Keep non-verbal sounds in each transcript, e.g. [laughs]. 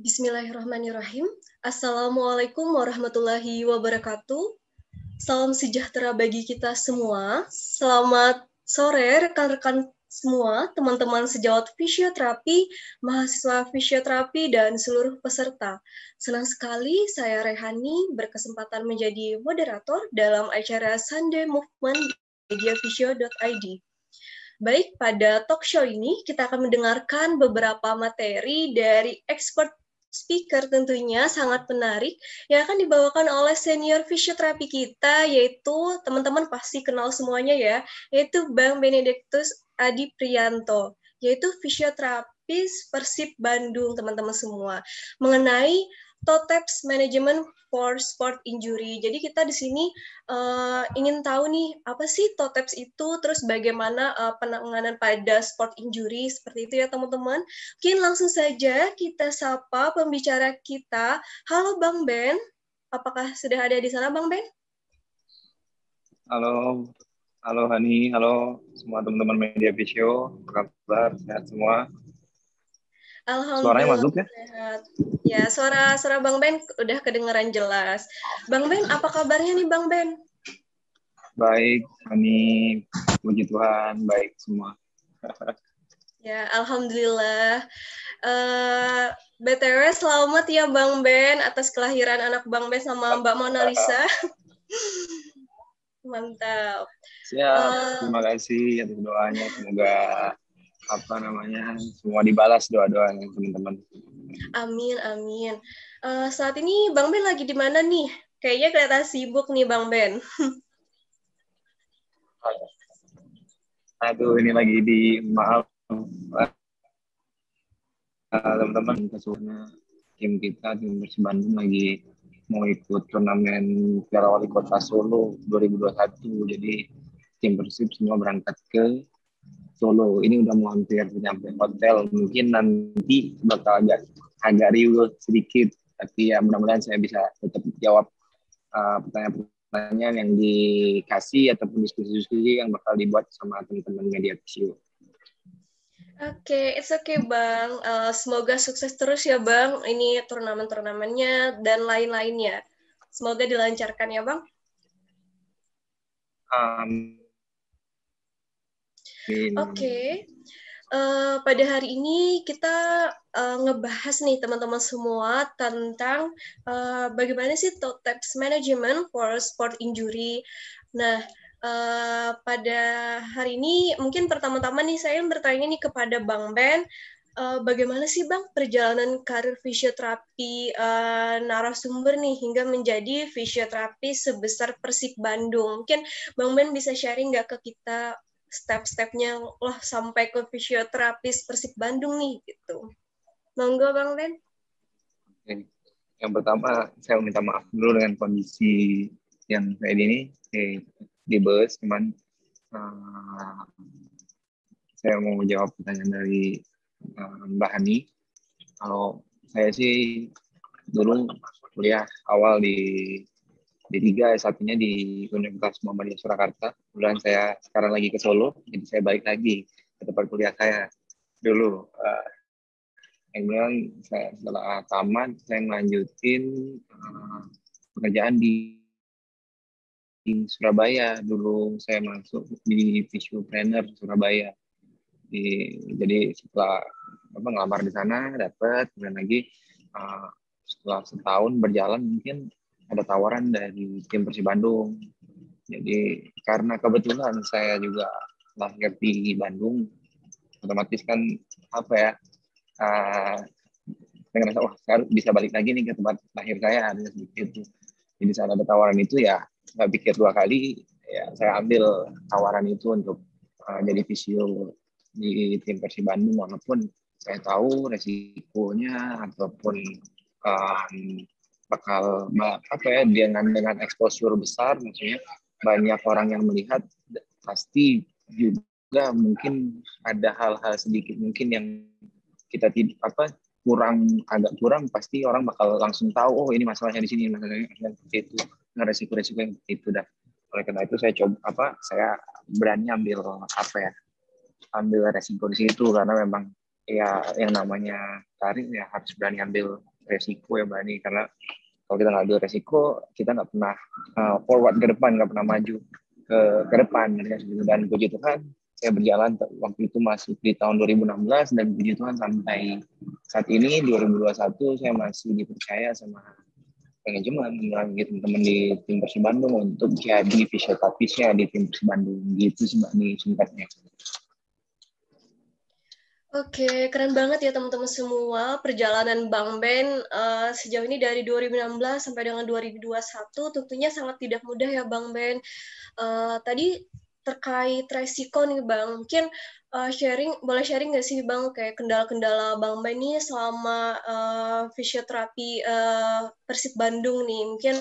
Bismillahirrahmanirrahim. Assalamualaikum warahmatullahi wabarakatuh. Salam sejahtera bagi kita semua. Selamat sore rekan-rekan semua, teman-teman sejawat fisioterapi, mahasiswa fisioterapi, dan seluruh peserta. Senang sekali saya Rehani berkesempatan menjadi moderator dalam acara Sunday Movement di mediavisio.id. Baik, pada talk show ini kita akan mendengarkan beberapa materi dari expert speaker tentunya sangat menarik yang akan dibawakan oleh senior fisioterapi kita yaitu teman-teman pasti kenal semuanya ya yaitu Bang Benedictus Adi Prianto yaitu fisioterapis Persib Bandung teman-teman semua. Mengenai TOTEPS Management for Sport Injury. Jadi kita di sini uh, ingin tahu nih apa sih TOTEPS itu, terus bagaimana uh, penanganan pada sport injury seperti itu ya teman-teman. Mungkin langsung saja kita sapa pembicara kita. Halo Bang Ben, apakah sudah ada di sana Bang Ben? Halo, halo Hani, halo semua teman-teman media visio, apa kabar? Sehat semua? Alhamdulillah. Suaranya masuk ya? Ya, suara suara Bang Ben udah kedengeran jelas. Bang Ben, apa kabarnya nih Bang Ben? Baik, kami puji Tuhan, baik semua. [laughs] ya, alhamdulillah. Uh, eh, BTW selamat ya Bang Ben atas kelahiran anak Bang Ben sama Mbak Mona Lisa. [laughs] Mantap. Siap, uh, terima kasih atas doanya. Semoga apa namanya semua dibalas doa-doanya teman-teman. Amin amin. Uh, saat ini Bang Ben lagi di mana nih? Kayaknya kelihatan sibuk nih Bang Ben. [laughs] Aduh ini lagi di maaf uh, teman-teman kesulitan tim kita tim Persib Bandung lagi mau ikut turnamen Piala Wali Kota Solo 2021 jadi tim Persib semua berangkat ke Solo ini udah mau hampir sampai hotel mungkin nanti bakal agak agak riuh sedikit tapi ya mudah-mudahan saya bisa tetap jawab uh, pertanyaan-pertanyaan yang dikasih ataupun diskusi-diskusi yang bakal dibuat sama teman-teman media visio. Oke, okay, it's okay Bang. Uh, semoga sukses terus ya Bang. Ini turnamen-turnamennya dan lain-lainnya. Semoga dilancarkan ya Bang. Um, Oke. Okay. Uh, eh, pada hari ini kita uh, ngebahas nih teman-teman semua tentang uh, bagaimana sih TOTEPS management for sport injury. Nah, uh, pada hari ini mungkin pertama-tama nih saya bertanya nih kepada Bang Ben, bagaimana sih Bang perjalanan karir fisioterapi uh, narasumber nih hingga menjadi fisioterapi sebesar Persib Bandung? Mungkin Bang Ben bisa sharing nggak ke kita step-stepnya lah sampai ke fisioterapis Persib Bandung nih gitu. Monggo Bang Ben. Yang pertama saya minta maaf dulu dengan kondisi yang kayak ini di bus cuman uh, saya mau menjawab pertanyaan dari uh, Mbak Hani. Kalau saya sih dulu kuliah awal di D3 S1-nya di Universitas Muhammadiyah Surakarta. Kemudian saya sekarang lagi ke Solo, jadi saya balik lagi ke tempat kuliah saya dulu. Kemudian saya setelah tamat, saya melanjutin uh, pekerjaan di, di Surabaya. Dulu saya masuk di Visual Trainer Surabaya. Di, jadi setelah apa, ngelamar di sana, dapat, kemudian lagi uh, setelah setahun berjalan mungkin ada tawaran dari tim Persib Bandung. Jadi karena kebetulan saya juga lahir di Bandung, otomatis kan apa ya, uh, saya ngerasa wah saya bisa balik lagi nih ke tempat lahir saya ada sedikit. Jadi saat ada tawaran itu ya nggak pikir dua kali, ya saya ambil tawaran itu untuk uh, jadi visio di tim Persib Bandung walaupun saya tahu resikonya ataupun um, bakal apa ya dengan dengan exposure besar maksudnya banyak orang yang melihat pasti juga mungkin ada hal-hal sedikit mungkin yang kita tidak apa kurang agak kurang pasti orang bakal langsung tahu oh ini masalahnya di sini masalahnya itu. Nah, resiko-resiko yang itu dah. Oleh karena itu saya coba apa saya berani ambil apa ya ambil resiko di situ karena memang ya yang namanya karir ya harus berani ambil resiko ya ini karena kalau kita nggak ambil resiko kita nggak pernah uh, forward ke depan nggak pernah maju ke ke depan dan puji Tuhan saya berjalan waktu itu masih di tahun 2016 dan puji Tuhan sampai saat ini 2021 saya masih dipercaya sama manajemen lagi teman-teman di tim Persib Bandung untuk jadi fisioterapisnya di tim Persib Bandung gitu sih mbak nih singkatnya. Oke, keren banget ya teman-teman semua perjalanan Bang Ben uh, sejauh ini dari 2016 sampai dengan 2021 tentunya sangat tidak mudah ya Bang Ben. Uh, tadi terkait resiko nih Bang, mungkin uh, sharing boleh sharing nggak sih Bang kayak kendala-kendala Bang Ben ini selama uh, fisioterapi uh, Persib Bandung nih, mungkin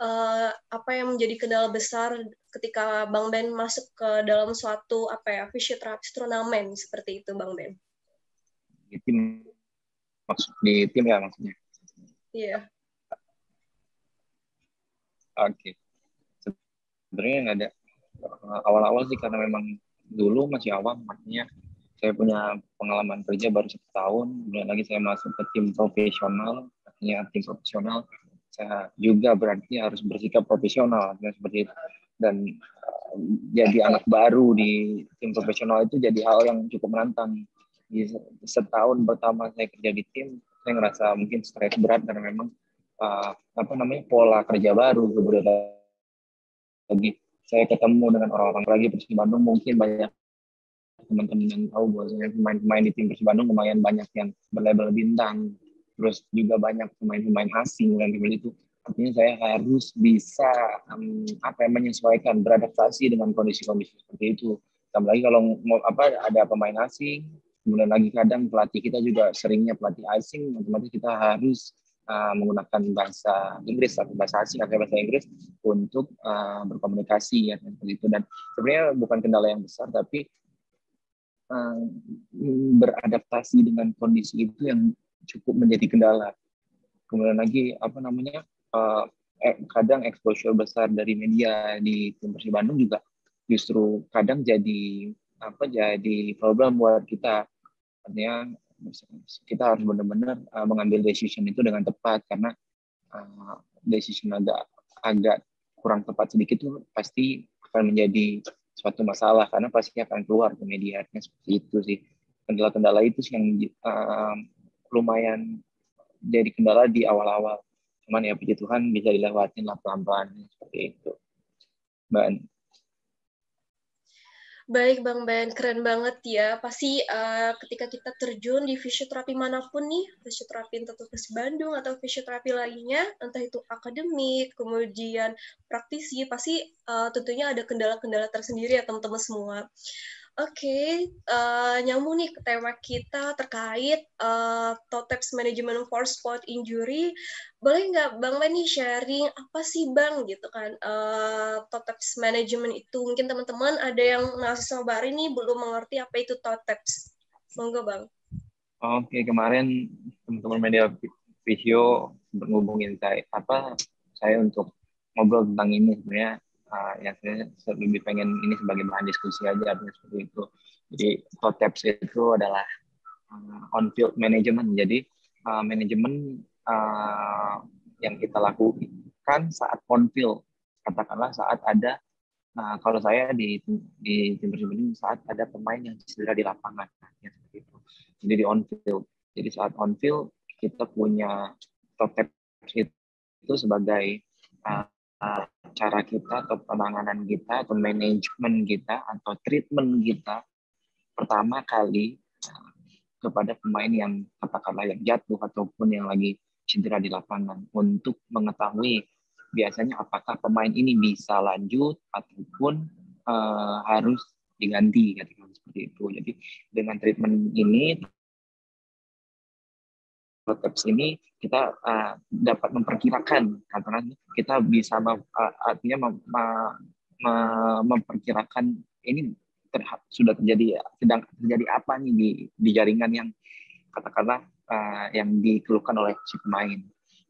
uh, apa yang menjadi kendala besar ketika Bang Ben masuk ke dalam suatu apa ya fisioterapi turnamen seperti itu Bang Ben? Di tim maksud di tim ya maksudnya iya yeah. oke okay. sebenarnya nggak ada awal-awal sih karena memang dulu masih awam artinya saya punya pengalaman kerja baru satu tahun kemudian lagi saya masuk ke tim profesional artinya tim profesional saya juga berarti harus bersikap profesional ya, seperti itu dan uh, jadi anak baru di tim profesional itu jadi hal yang cukup menantang di setahun pertama saya kerja di tim saya ngerasa mungkin stres berat karena memang uh, apa namanya pola kerja baru kemudian lagi. Saya ketemu dengan orang-orang lagi Persib Bandung mungkin banyak teman-teman yang tahu bahwasanya pemain-pemain di tim Persib Bandung lumayan banyak yang berlabel bintang. Terus juga banyak pemain-pemain asing dan seperti itu. Artinya saya harus bisa um, apa yang menyesuaikan beradaptasi dengan kondisi-kondisi seperti itu. Tambah lagi kalau mau apa ada pemain asing kemudian lagi kadang pelatih kita juga seringnya pelatih asing otomatis kita harus uh, menggunakan bahasa Inggris atau bahasa asing atau bahasa Inggris untuk uh, berkomunikasi ya seperti itu dan sebenarnya bukan kendala yang besar tapi uh, beradaptasi dengan kondisi itu yang cukup menjadi kendala. Kemudian lagi apa namanya uh, kadang exposure besar dari media di tim Persib Bandung juga justru kadang jadi apa jadi problem buat kita. Artinya kita harus benar-benar uh, mengambil decision itu dengan tepat karena uh, decision agak agak kurang tepat sedikit itu pasti akan menjadi suatu masalah karena pasti akan keluar ke media. Seperti itu sih. Kendala-kendala itu sih yang uh, lumayan jadi kendala di awal-awal. Cuman ya puji Tuhan bisa dilewatin lah pelan-pelan seperti itu. Mbak Baik Bang Ben, keren banget ya. Pasti uh, ketika kita terjun di fisioterapi mana pun nih, fisioterapi entah itu Bandung atau fisioterapi lainnya, entah itu akademik, kemudian praktisi, pasti uh, tentunya ada kendala-kendala tersendiri ya teman-teman semua. Oke, okay, uh, eh, nyambung nih ke tema kita terkait uh, TOTEPS Management for Sport Injury. Boleh nggak Bang Leni sharing apa sih Bang gitu kan uh, TOTEPS Management itu? Mungkin teman-teman ada yang mahasiswa baru ini belum mengerti apa itu TOTEPS. Monggo Bang. Oke, okay, kemarin teman-teman media video berhubungin saya apa saya untuk ngobrol tentang ini sebenarnya uh, ya saya lebih pengen ini sebagai bahan diskusi aja seperti itu. Jadi TOTEPS itu adalah uh, on field management. Jadi uh, manajemen uh, yang kita lakukan saat on field. Katakanlah saat ada nah kalau saya di di tim Persib saat ada pemain yang cedera di lapangan ya seperti itu. Jadi di on field. Jadi saat on field kita punya TOTEPS itu sebagai uh, cara kita atau penanganan kita atau manajemen kita atau treatment kita pertama kali eh, kepada pemain yang katakanlah yang jatuh ataupun yang lagi cedera di lapangan untuk mengetahui biasanya apakah pemain ini bisa lanjut ataupun uh, harus diganti ketika seperti itu. Jadi dengan treatment ini tips ini kita uh, dapat memperkirakan katakan kita bisa mem, uh, artinya mem, mem, memperkirakan ini sudah terjadi sedang terjadi apa nih di di jaringan yang katakanlah uh, yang dikeluhkan oleh si pemain.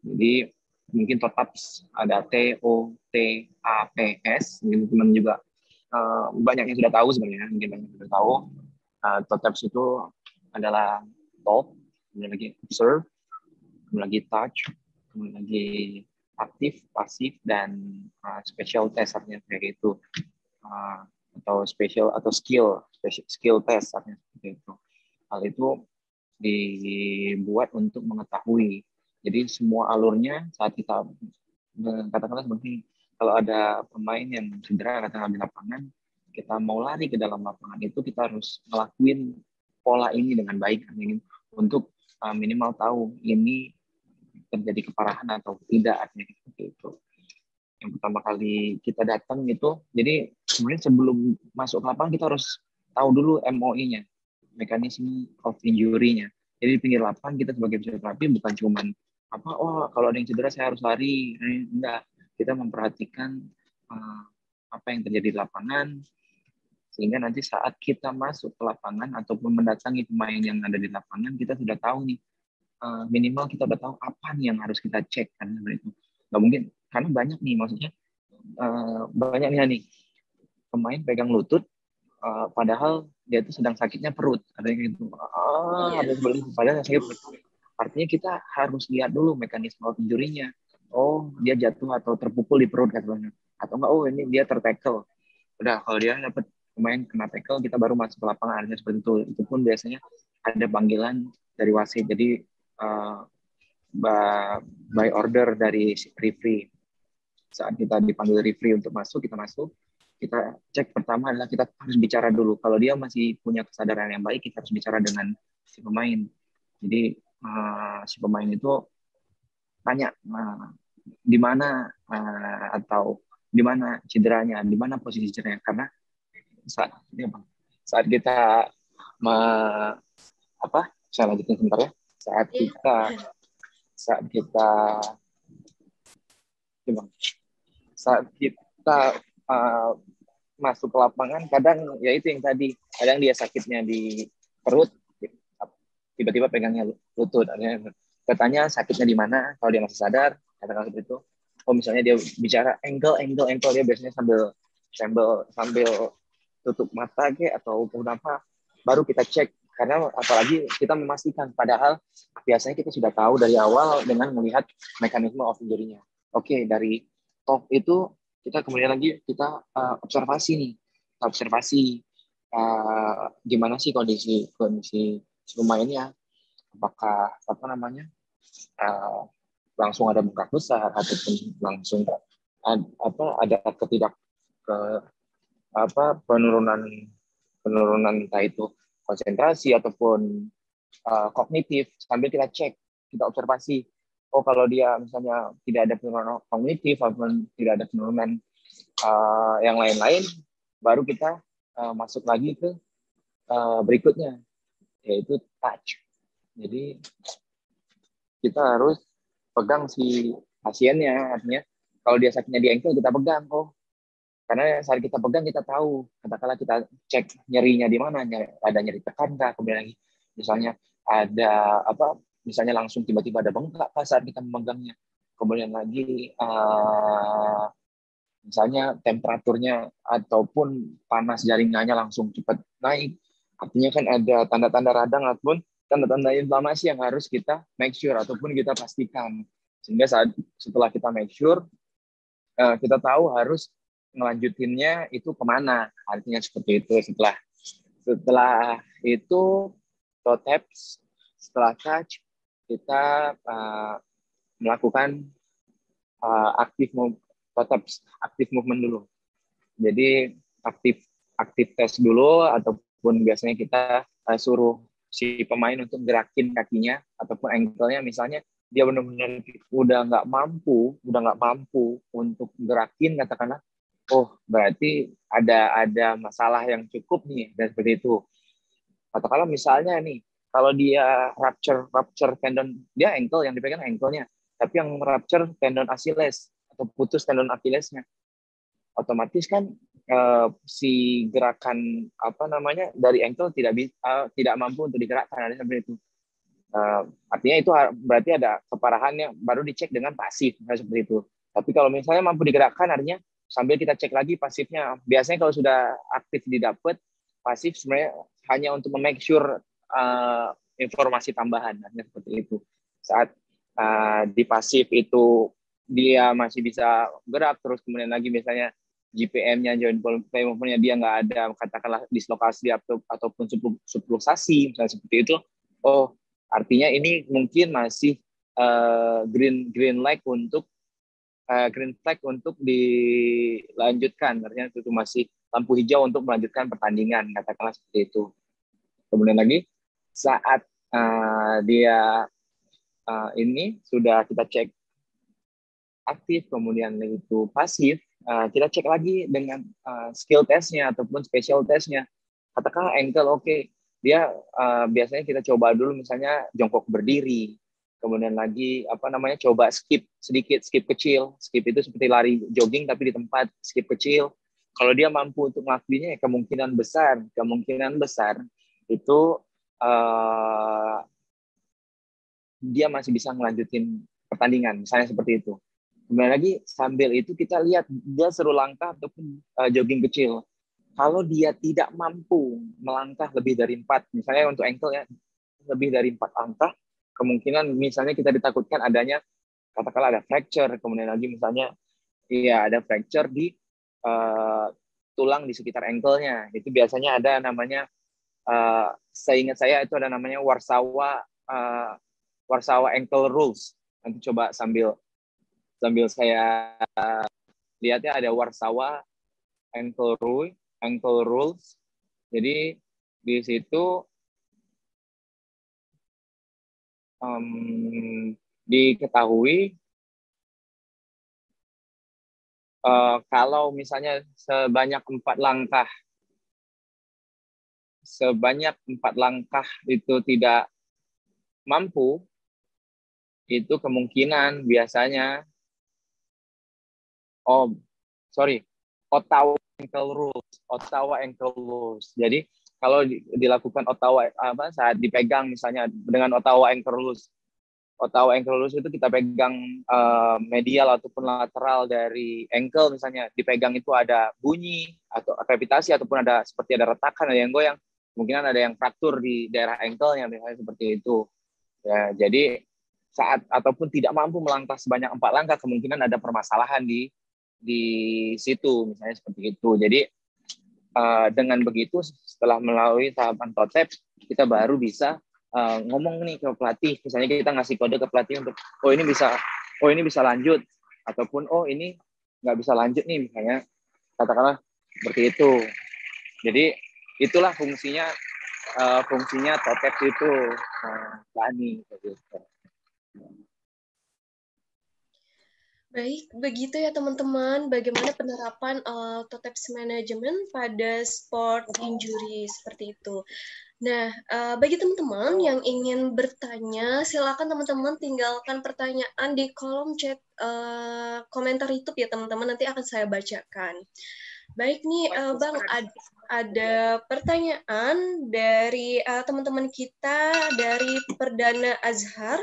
Jadi mungkin totaps ada T O T A P S. Mungkin teman juga uh, banyak yang sudah tahu sebenarnya mungkin banyak yang sudah tahu. Uh, totaps itu adalah top kemudian lagi observe, kemudian lagi touch, kemudian lagi aktif, pasif, dan uh, special test artinya kayak gitu. Uh, atau special atau skill, special, skill test artinya seperti itu. Hal itu dibuat untuk mengetahui. Jadi semua alurnya saat kita katakanlah seperti kalau ada pemain yang cedera katakanlah di lapangan, kita mau lari ke dalam lapangan itu kita harus ngelakuin pola ini dengan baik untuk uh, minimal tahu ini terjadi keparahan atau tidak artinya seperti itu. Yang pertama kali kita datang itu jadi sebenarnya sebelum masuk ke lapangan kita harus tahu dulu MOI-nya mekanisme of injury-nya. Jadi di pinggir lapangan kita sebagai fisioterapi bukan cuman apa oh kalau ada yang cedera saya harus lari. Enggak kita memperhatikan uh, apa yang terjadi di lapangan sehingga nanti saat kita masuk ke lapangan ataupun mendatangi pemain yang ada di lapangan kita sudah tahu nih uh, minimal kita sudah tahu apa nih yang harus kita cek kan itu. Nggak mungkin karena banyak nih maksudnya uh, banyak nih nih pemain pegang lutut uh, padahal dia itu sedang sakitnya perut katanya gitu. Ah yeah. beli padahal sakit perut. Artinya kita harus lihat dulu mekanisme injury-nya oh dia jatuh atau terpukul di perut katanya. Atau enggak oh ini dia tertekel. Udah kalau dia dapat pemain kena tackle kita baru masuk ke lapangan artinya seperti itu. Itu pun biasanya ada panggilan dari wasit. Jadi uh, by order dari referee. Saat kita dipanggil referee untuk masuk kita masuk. Kita cek pertama adalah kita harus bicara dulu. Kalau dia masih punya kesadaran yang baik kita harus bicara dengan si pemain. Jadi uh, si pemain itu tanya uh, di mana uh, atau di mana cederanya, di mana posisi cederanya? Karena saat ini bang. Saat kita me, apa? Saya lanjutin sebentar ya. Saat iya. kita saat kita ya bang. Saat kita uh, masuk ke lapangan kadang ya itu yang tadi kadang dia sakitnya di perut tiba-tiba pegangnya lutut. Katanya sakitnya di mana kalau dia masih sadar katakan seperti itu oh misalnya dia bicara angle angle angle dia biasanya sambil sambil sambil tutup mata ke atau apa baru kita cek karena apalagi kita memastikan padahal biasanya kita sudah tahu dari awal dengan melihat mekanisme of injury-nya. Oke, dari top itu kita kemudian lagi kita uh, observasi nih. Observasi uh, gimana sih kondisi kondisi pemainnya. Apakah apa namanya? Uh, langsung ada bengkak besar ataupun langsung ada, apa ada ketidak ke apa penurunan penurunan entah itu konsentrasi ataupun uh, kognitif sambil kita cek kita observasi oh kalau dia misalnya tidak ada penurunan kognitif ataupun tidak ada penurunan uh, yang lain-lain baru kita uh, masuk lagi ke uh, berikutnya yaitu touch. Jadi kita harus pegang si pasiennya artinya kalau dia sakitnya di ankle kita pegang oh karena saat kita pegang kita tahu, katakanlah kita cek nyerinya di mana, ada nyeri tekan kah, kemudian lagi misalnya ada apa, misalnya langsung tiba-tiba ada bengkak kah saat kita memegangnya, kemudian lagi uh, misalnya temperaturnya ataupun panas jaringannya langsung cepat naik, artinya kan ada tanda-tanda radang ataupun tanda-tanda inflamasi yang harus kita make sure ataupun kita pastikan. Sehingga saat setelah kita make sure uh, kita tahu harus ngelanjutinnya itu ke mana? Artinya seperti itu. Setelah setelah itu toe setelah touch kita uh, melakukan uh, aktif toe aktif movement dulu. Jadi aktif aktif tes dulu ataupun biasanya kita uh, suruh si pemain untuk gerakin kakinya ataupun ankle-nya. Misalnya dia benar-benar udah nggak mampu, udah nggak mampu untuk gerakin katakanlah oh berarti ada ada masalah yang cukup nih dan seperti itu. Atau kalau misalnya nih, kalau dia rupture rupture tendon dia ankle yang dipegang ankle-nya, tapi yang rupture tendon Achilles atau putus tendon Achillesnya, otomatis kan uh, si gerakan apa namanya dari ankle tidak bisa uh, tidak mampu untuk digerakkan ada seperti itu. Uh, artinya itu berarti ada keparahannya baru dicek dengan pasif seperti itu. Tapi kalau misalnya mampu digerakkan artinya sambil kita cek lagi pasifnya. Biasanya kalau sudah aktif didapat, pasif sebenarnya hanya untuk make sure uh, informasi tambahan, hanya seperti itu. Saat uh, di pasif itu dia masih bisa gerak terus kemudian lagi misalnya GPM-nya joint nya dia nggak ada katakanlah dislokasi atau ataupun subluxasi misalnya seperti itu oh artinya ini mungkin masih uh, green green light untuk uh, green flag untuk dilanjutkan. Artinya itu masih lampu hijau untuk melanjutkan pertandingan katakanlah seperti itu. Kemudian lagi saat uh, dia uh, ini sudah kita cek aktif kemudian itu pasif uh, kita cek lagi dengan uh, skill testnya ataupun special testnya. Katakanlah ankle oke okay. dia uh, biasanya kita coba dulu misalnya jongkok berdiri kemudian lagi apa namanya coba skip sedikit skip kecil. Skip itu seperti lari jogging tapi di tempat skip kecil. Kalau dia mampu untuk melakukannya kemungkinan besar kemungkinan besar itu uh, dia masih bisa melanjutin pertandingan misalnya seperti itu. Kemudian lagi sambil itu kita lihat dia seru langkah ataupun uh, jogging kecil. Kalau dia tidak mampu melangkah lebih dari empat misalnya untuk ankle ya lebih dari empat langkah kemungkinan misalnya kita ditakutkan adanya katakanlah ada fracture, kemudian lagi misalnya iya ada fracture di uh, tulang di sekitar ankle-nya. Itu biasanya ada namanya uh, seingat saya itu ada namanya Warsawa uh, Warsawa ankle rules. Nanti coba sambil sambil saya uh, lihatnya ada Warsawa ankle rule ankle rules. Jadi di situ um, diketahui uh, kalau misalnya sebanyak empat langkah sebanyak empat langkah itu tidak mampu itu kemungkinan biasanya oh sorry Ottawa ankle rules Ottawa ankle rules. Jadi kalau dilakukan Ottawa apa saat dipegang misalnya dengan Ottawa ankle loose Ottawa ankle loose itu kita pegang uh, medial ataupun lateral dari ankle misalnya. Dipegang itu ada bunyi atau gravitasi ataupun ada seperti ada retakan ada yang goyang. Kemungkinan ada yang fraktur di daerah ankle-nya misalnya seperti itu. Ya jadi saat ataupun tidak mampu melangkah sebanyak empat langkah kemungkinan ada permasalahan di di situ misalnya seperti itu. Jadi uh, dengan begitu setelah melalui tahapan totep kita baru bisa uh, ngomong nih ke pelatih. Misalnya kita ngasih kode ke pelatih untuk oh ini bisa oh ini bisa lanjut. Ataupun oh ini nggak bisa lanjut nih misalnya. Katakanlah seperti itu. Jadi itulah fungsinya uh, fungsinya totep itu uh, Lani gitu. Baik, begitu ya teman-teman. Bagaimana penerapan uh, TOTEPS management pada sport injury seperti itu. Nah, uh, bagi teman-teman yang ingin bertanya, silakan teman-teman tinggalkan pertanyaan di kolom chat uh, komentar YouTube ya teman-teman. Nanti akan saya bacakan. Baik nih, uh, Bang, ad ada pertanyaan dari teman-teman uh, kita dari Perdana Azhar.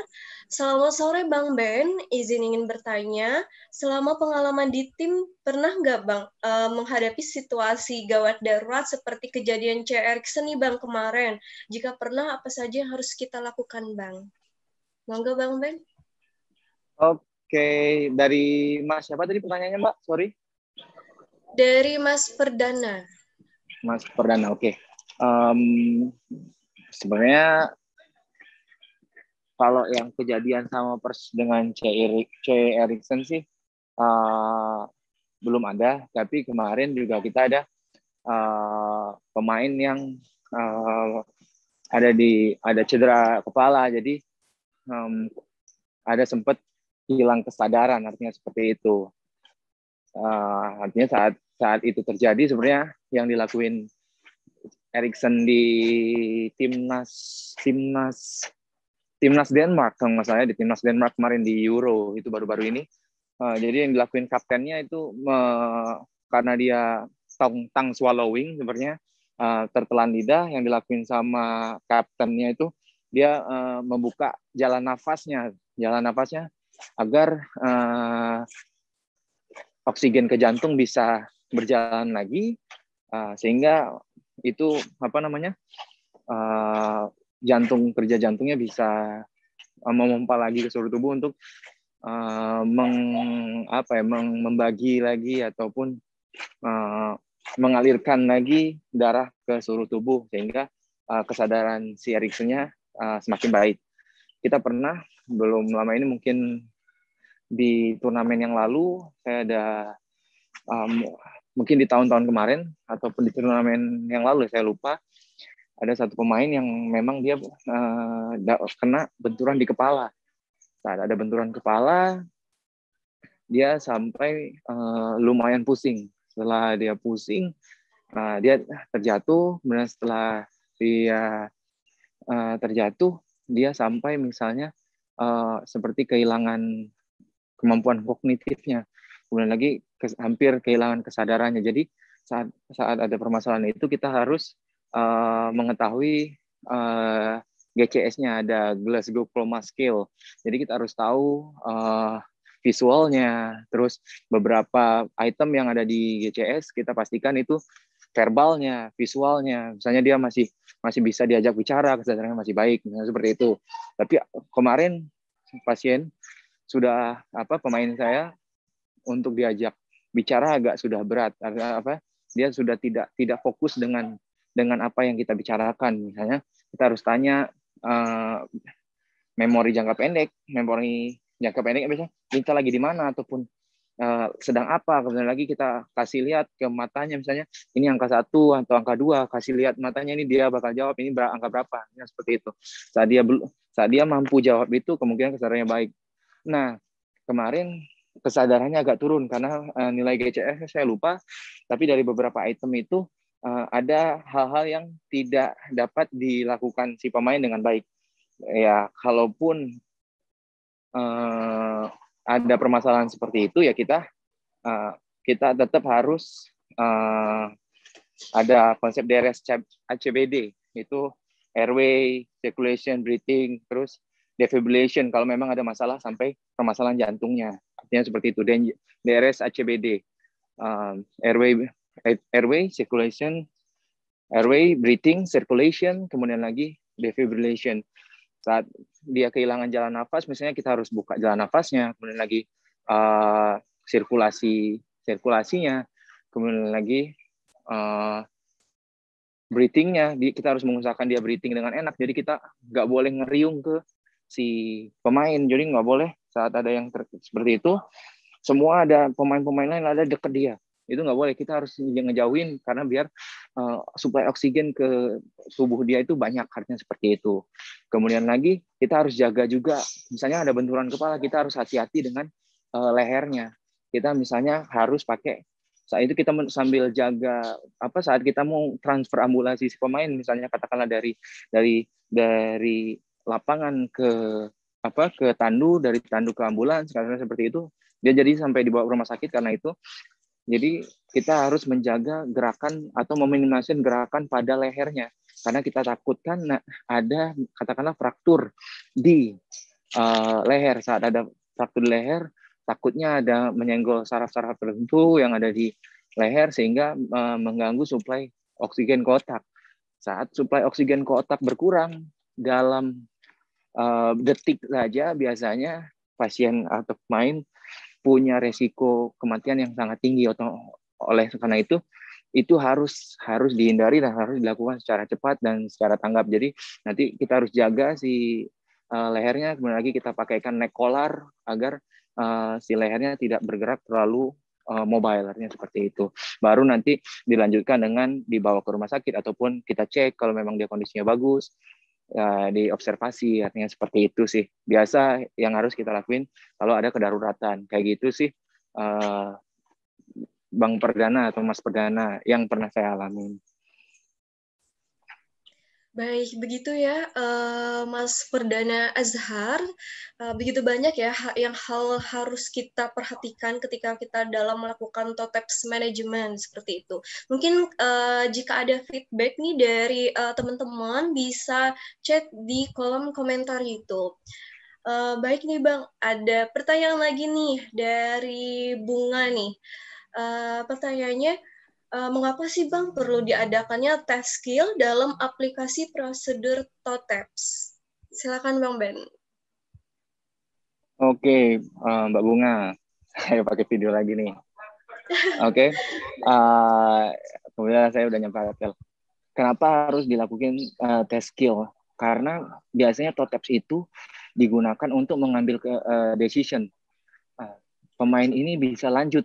Selamat sore Bang Ben, izin ingin bertanya, selama pengalaman di tim pernah nggak Bang uh, menghadapi situasi gawat darurat seperti kejadian CR nih Bang kemarin? Jika pernah, apa saja yang harus kita lakukan Bang? Monggo Bang Ben. Oke, dari Mas siapa tadi pertanyaannya Mbak? Sorry. Dari Mas Perdana. Mas Perdana, oke. Okay. Um, sebenarnya kalau yang kejadian sama pers dengan C. Erik, C. Erikson sih uh, belum ada, tapi kemarin juga kita ada uh, pemain yang uh, ada di ada cedera kepala, jadi um, ada sempat hilang kesadaran, artinya seperti itu. Uh, artinya saat saat itu terjadi sebenarnya yang dilakuin Erikson di timnas timnas timnas Denmark kalau nggak salah di timnas Denmark kemarin di Euro itu baru-baru ini. Uh, jadi yang dilakuin kaptennya itu uh, karena dia tong tang swallowing sebenarnya uh, tertelan lidah yang dilakuin sama kaptennya itu dia uh, membuka jalan nafasnya jalan nafasnya agar uh, oksigen ke jantung bisa berjalan lagi uh, sehingga itu apa namanya uh, jantung kerja jantungnya bisa uh, memompa lagi ke seluruh tubuh untuk uh, meng, apa ya, meng, membagi lagi ataupun uh, mengalirkan lagi darah ke seluruh tubuh sehingga uh, kesadaran si Eriksennya uh, semakin baik. Kita pernah belum lama ini mungkin di turnamen yang lalu saya ada um, mungkin di tahun-tahun kemarin ataupun di turnamen yang lalu saya lupa ada satu pemain yang memang dia uh, kena benturan di kepala saat ada benturan kepala dia sampai uh, lumayan pusing setelah dia pusing uh, dia terjatuh kemudian setelah dia uh, terjatuh dia sampai misalnya uh, seperti kehilangan kemampuan kognitifnya. Kemudian lagi ke, hampir kehilangan kesadarannya. Jadi saat saat ada permasalahan itu kita harus uh, mengetahui uh, GCS-nya ada Glasgow Coma Scale. Jadi kita harus tahu uh, visualnya, terus beberapa item yang ada di GCS kita pastikan itu verbalnya, visualnya. Misalnya dia masih masih bisa diajak bicara, kesadarannya masih baik, misalnya seperti itu. Tapi kemarin pasien sudah apa pemain saya untuk diajak bicara agak sudah berat. Apa? Dia sudah tidak tidak fokus dengan dengan apa yang kita bicarakan. Misalnya kita harus tanya uh, memori jangka pendek memori jangka pendek misalnya kita lagi di mana ataupun uh, sedang apa. Kemudian lagi kita kasih lihat ke matanya misalnya ini angka satu atau angka dua kasih lihat matanya ini dia bakal jawab ini angka berapa. Ya, seperti itu. Saat dia belum saat dia mampu jawab itu kemungkinan kesadarannya baik. Nah, kemarin kesadarannya agak turun karena uh, nilai GCS saya lupa, tapi dari beberapa item itu uh, ada hal-hal yang tidak dapat dilakukan si pemain dengan baik. Ya, kalaupun uh, ada permasalahan seperti itu ya kita uh, kita tetap harus uh, ada konsep DRS ACBD itu airway, circulation, breathing, terus defibrillation kalau memang ada masalah sampai permasalahan jantungnya. Artinya seperti itu. Dan DRS ACBD, um, airway airway circulation, airway breathing circulation, kemudian lagi defibrillation. Saat dia kehilangan jalan nafas, misalnya kita harus buka jalan nafasnya, kemudian lagi uh, sirkulasi sirkulasinya, kemudian lagi uh, breathingnya, kita harus mengusahakan dia breathing dengan enak. Jadi kita nggak boleh ngeriung ke si pemain. Jadi nggak boleh saat ada yang ter, seperti itu, semua ada pemain-pemain lain ada dekat dia. Itu nggak boleh. Kita harus ngejauhin karena biar uh, suplai oksigen ke tubuh dia itu banyak. Artinya seperti itu. Kemudian lagi kita harus jaga juga. Misalnya ada benturan kepala, kita harus hati-hati dengan uh, lehernya. Kita misalnya harus pakai saat itu kita sambil jaga apa saat kita mau transfer ambulasi si pemain misalnya katakanlah dari dari dari lapangan ke apa ke tandu dari tandu ke ambulans karena seperti itu dia jadi sampai dibawa ke rumah sakit karena itu. Jadi kita harus menjaga gerakan atau meminimalisir gerakan pada lehernya. Karena kita takutkan ada katakanlah fraktur di uh, leher. Saat ada fraktur di leher takutnya ada menyenggol saraf-saraf tertentu yang ada di leher sehingga uh, mengganggu suplai oksigen ke otak. Saat suplai oksigen ke otak berkurang dalam uh, detik saja biasanya pasien atau pemain punya resiko kematian yang sangat tinggi atau oleh karena itu itu harus harus dihindari dan harus dilakukan secara cepat dan secara tanggap. Jadi nanti kita harus jaga si uh, lehernya, kemudian lagi kita pakaikan neck collar agar uh, si lehernya tidak bergerak terlalu uh, mobile, artinya seperti itu. Baru nanti dilanjutkan dengan dibawa ke rumah sakit ataupun kita cek kalau memang dia kondisinya bagus, ya, diobservasi artinya seperti itu sih. Biasa yang harus kita lakuin kalau ada kedaruratan kayak gitu sih uh, bang perdana atau mas perdana yang pernah saya alami Baik, begitu ya, uh, Mas Perdana Azhar. Uh, begitu banyak ya yang hal harus kita perhatikan ketika kita dalam melakukan TOTEPS management seperti itu. Mungkin uh, jika ada feedback nih dari teman-teman bisa chat di kolom komentar YouTube. Uh, baik nih Bang, ada pertanyaan lagi nih dari Bunga nih. Uh, pertanyaannya, uh, mengapa sih Bang perlu diadakannya tes skill dalam aplikasi prosedur TOTEPS? Silakan Bang Ben. Oke, uh, Mbak Bunga, [laughs] saya pakai video lagi nih. Oke, okay. uh, kemudian saya udah nyampe hotel. Kenapa harus dilakukan uh, tes skill? Karena biasanya TOTEPS itu digunakan untuk mengambil ke, uh, decision. Uh, pemain ini bisa lanjut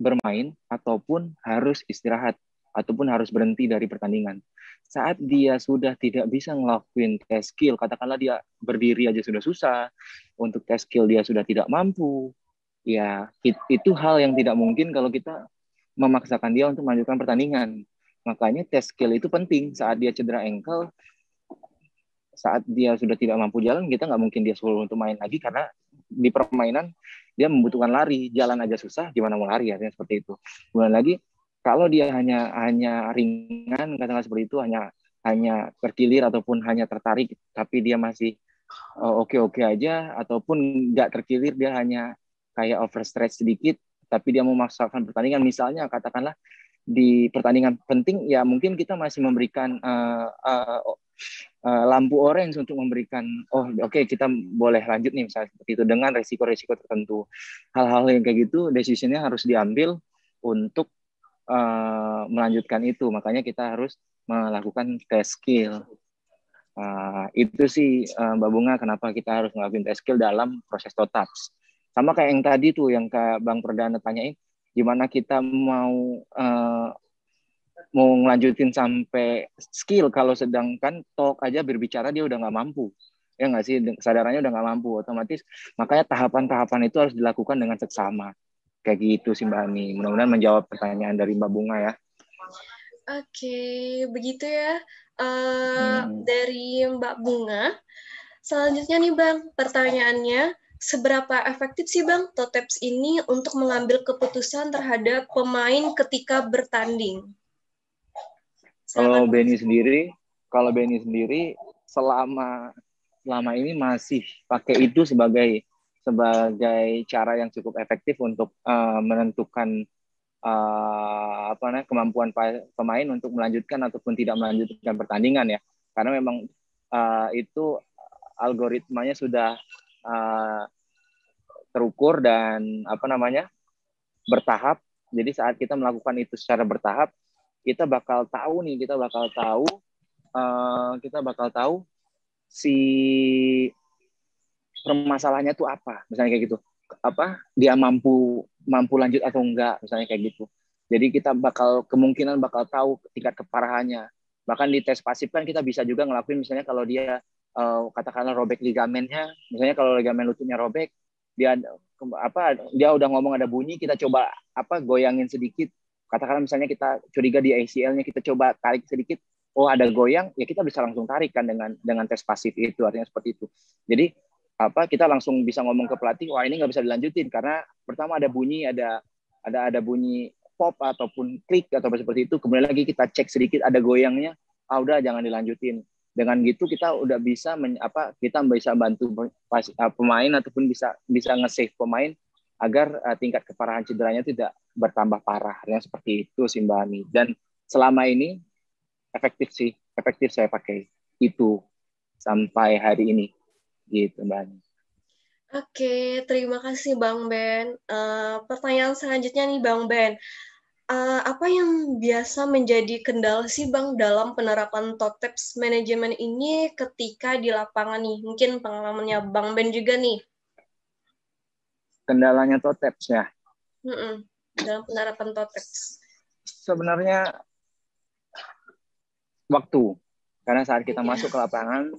bermain ataupun harus istirahat ataupun harus berhenti dari pertandingan. Saat dia sudah tidak bisa ngelakuin tes skill, katakanlah dia berdiri aja sudah susah, untuk tes skill dia sudah tidak mampu, ya itu hal yang tidak mungkin kalau kita memaksakan dia untuk melanjutkan pertandingan. Makanya tes skill itu penting saat dia cedera ankle, saat dia sudah tidak mampu jalan, kita nggak mungkin dia suruh untuk main lagi karena di permainan dia membutuhkan lari, jalan aja susah, gimana mau lari? Artinya seperti itu. Kemudian lagi kalau dia hanya hanya ringan katakanlah seperti itu hanya hanya terkilir ataupun hanya tertarik tapi dia masih oh, oke-oke aja ataupun nggak terkilir dia hanya kayak overstretch sedikit tapi dia memaksakan pertandingan. Misalnya katakanlah di pertandingan penting ya mungkin kita masih memberikan uh, uh, uh, lampu orange untuk memberikan oh oke okay, kita boleh lanjut nih misalnya seperti itu dengan resiko-resiko tertentu. Hal-hal yang kayak gitu decisionnya harus diambil untuk uh, melanjutkan itu. Makanya kita harus melakukan tes skill. Uh, itu sih uh, Mbak Bunga kenapa kita harus melakukan tes skill dalam proses totaps sama kayak yang tadi tuh yang Kak Bang Perdana tanyain gimana kita mau uh, mau ngelanjutin sampai skill kalau sedangkan talk aja berbicara dia udah nggak mampu ya nggak sih kesadarannya udah nggak mampu otomatis makanya tahapan-tahapan itu harus dilakukan dengan seksama kayak gitu sih Mbak Ani mudah-mudahan menjawab pertanyaan dari Mbak Bunga ya Oke, begitu ya. Uh, hmm. Dari Mbak Bunga. Selanjutnya nih Bang, pertanyaannya, seberapa efektif sih Bang Toteps ini untuk mengambil keputusan terhadap pemain ketika bertanding? Kalau Benny sendiri, kalau Benny sendiri selama selama ini masih pakai itu sebagai sebagai cara yang cukup efektif untuk uh, menentukan uh, apa namanya kemampuan pemain untuk melanjutkan ataupun tidak melanjutkan pertandingan ya karena memang uh, itu algoritmanya sudah uh, terukur dan apa namanya bertahap. Jadi saat kita melakukan itu secara bertahap, kita bakal tahu nih, kita bakal tahu, uh, kita bakal tahu si permasalahannya tuh apa, misalnya kayak gitu. Apa dia mampu mampu lanjut atau enggak, misalnya kayak gitu. Jadi kita bakal kemungkinan bakal tahu tingkat keparahannya. Bahkan di tes pasif kan kita bisa juga ngelakuin misalnya kalau dia uh, katakanlah robek ligamennya, misalnya kalau ligamen lututnya robek, dia apa dia udah ngomong ada bunyi, kita coba apa goyangin sedikit. Katakanlah misalnya kita curiga di ACL-nya, kita coba tarik sedikit, oh ada goyang, ya kita bisa langsung tarik kan dengan dengan tes pasif itu, artinya seperti itu. Jadi apa kita langsung bisa ngomong ke pelatih, wah ini nggak bisa dilanjutin karena pertama ada bunyi, ada ada ada bunyi pop ataupun klik atau seperti itu. Kemudian lagi kita cek sedikit ada goyangnya, ah udah jangan dilanjutin. Dengan gitu kita udah bisa men, apa kita bisa bantu uh, pemain ataupun bisa bisa nge-save pemain agar uh, tingkat keparahan cederanya tidak bertambah parah. Yang seperti itu sih Mbak Ani. Dan selama ini efektif sih, efektif saya pakai itu sampai hari ini gitu Mbak Ani. Oke, terima kasih Bang Ben. Uh, pertanyaan selanjutnya nih Bang Ben uh, apa yang biasa menjadi kendala sih Bang dalam penerapan TOTEPS manajemen ini ketika di lapangan nih? Mungkin pengalamannya Bang Ben juga nih. Kendalanya TOTEPS ya? Mm -mm, dalam penerapan TOTEPS. Sebenarnya waktu. Karena saat kita yeah. masuk ke lapangan,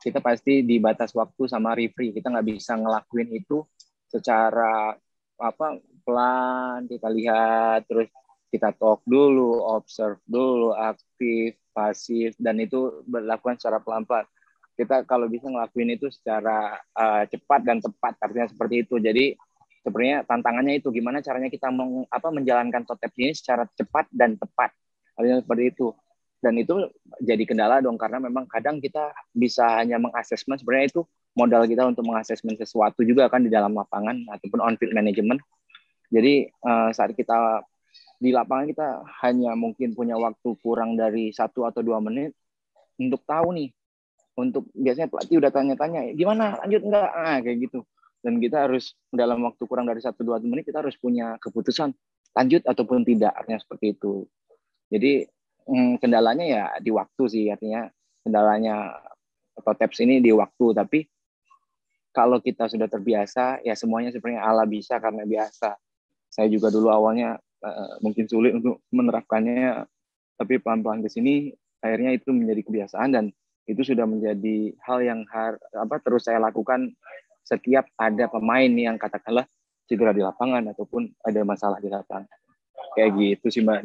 kita pasti dibatas waktu sama referee. Kita nggak bisa ngelakuin itu secara apa pelan kita lihat terus kita talk dulu observe dulu aktif pasif dan itu berlakukan secara pelan-pelan kita kalau bisa ngelakuin itu secara uh, cepat dan tepat artinya seperti itu jadi sebenarnya tantangannya itu gimana caranya kita meng, apa menjalankan totep ini secara cepat dan tepat. Artinya seperti itu. Dan itu jadi kendala dong karena memang kadang kita bisa hanya mengasesmen sebenarnya itu modal kita untuk mengasesmen sesuatu juga kan di dalam lapangan ataupun on field management. Jadi uh, saat kita di lapangan kita hanya mungkin punya waktu kurang dari satu atau dua menit untuk tahu nih. Untuk biasanya pelatih udah tanya-tanya gimana? Lanjut enggak ah kayak gitu dan kita harus dalam waktu kurang dari satu dua menit kita harus punya keputusan lanjut ataupun tidak artinya seperti itu. Jadi hmm, kendalanya ya di waktu sih artinya kendalanya atau taps ini di waktu. Tapi kalau kita sudah terbiasa ya semuanya sebenarnya ala bisa karena biasa. Saya juga dulu awalnya uh, mungkin sulit untuk menerapkannya tapi pelan-pelan ke sini akhirnya itu menjadi kebiasaan dan itu sudah menjadi hal yang har, apa terus saya lakukan setiap ada pemain yang katakanlah cedera di lapangan ataupun ada masalah di lapangan kayak gitu sih mbak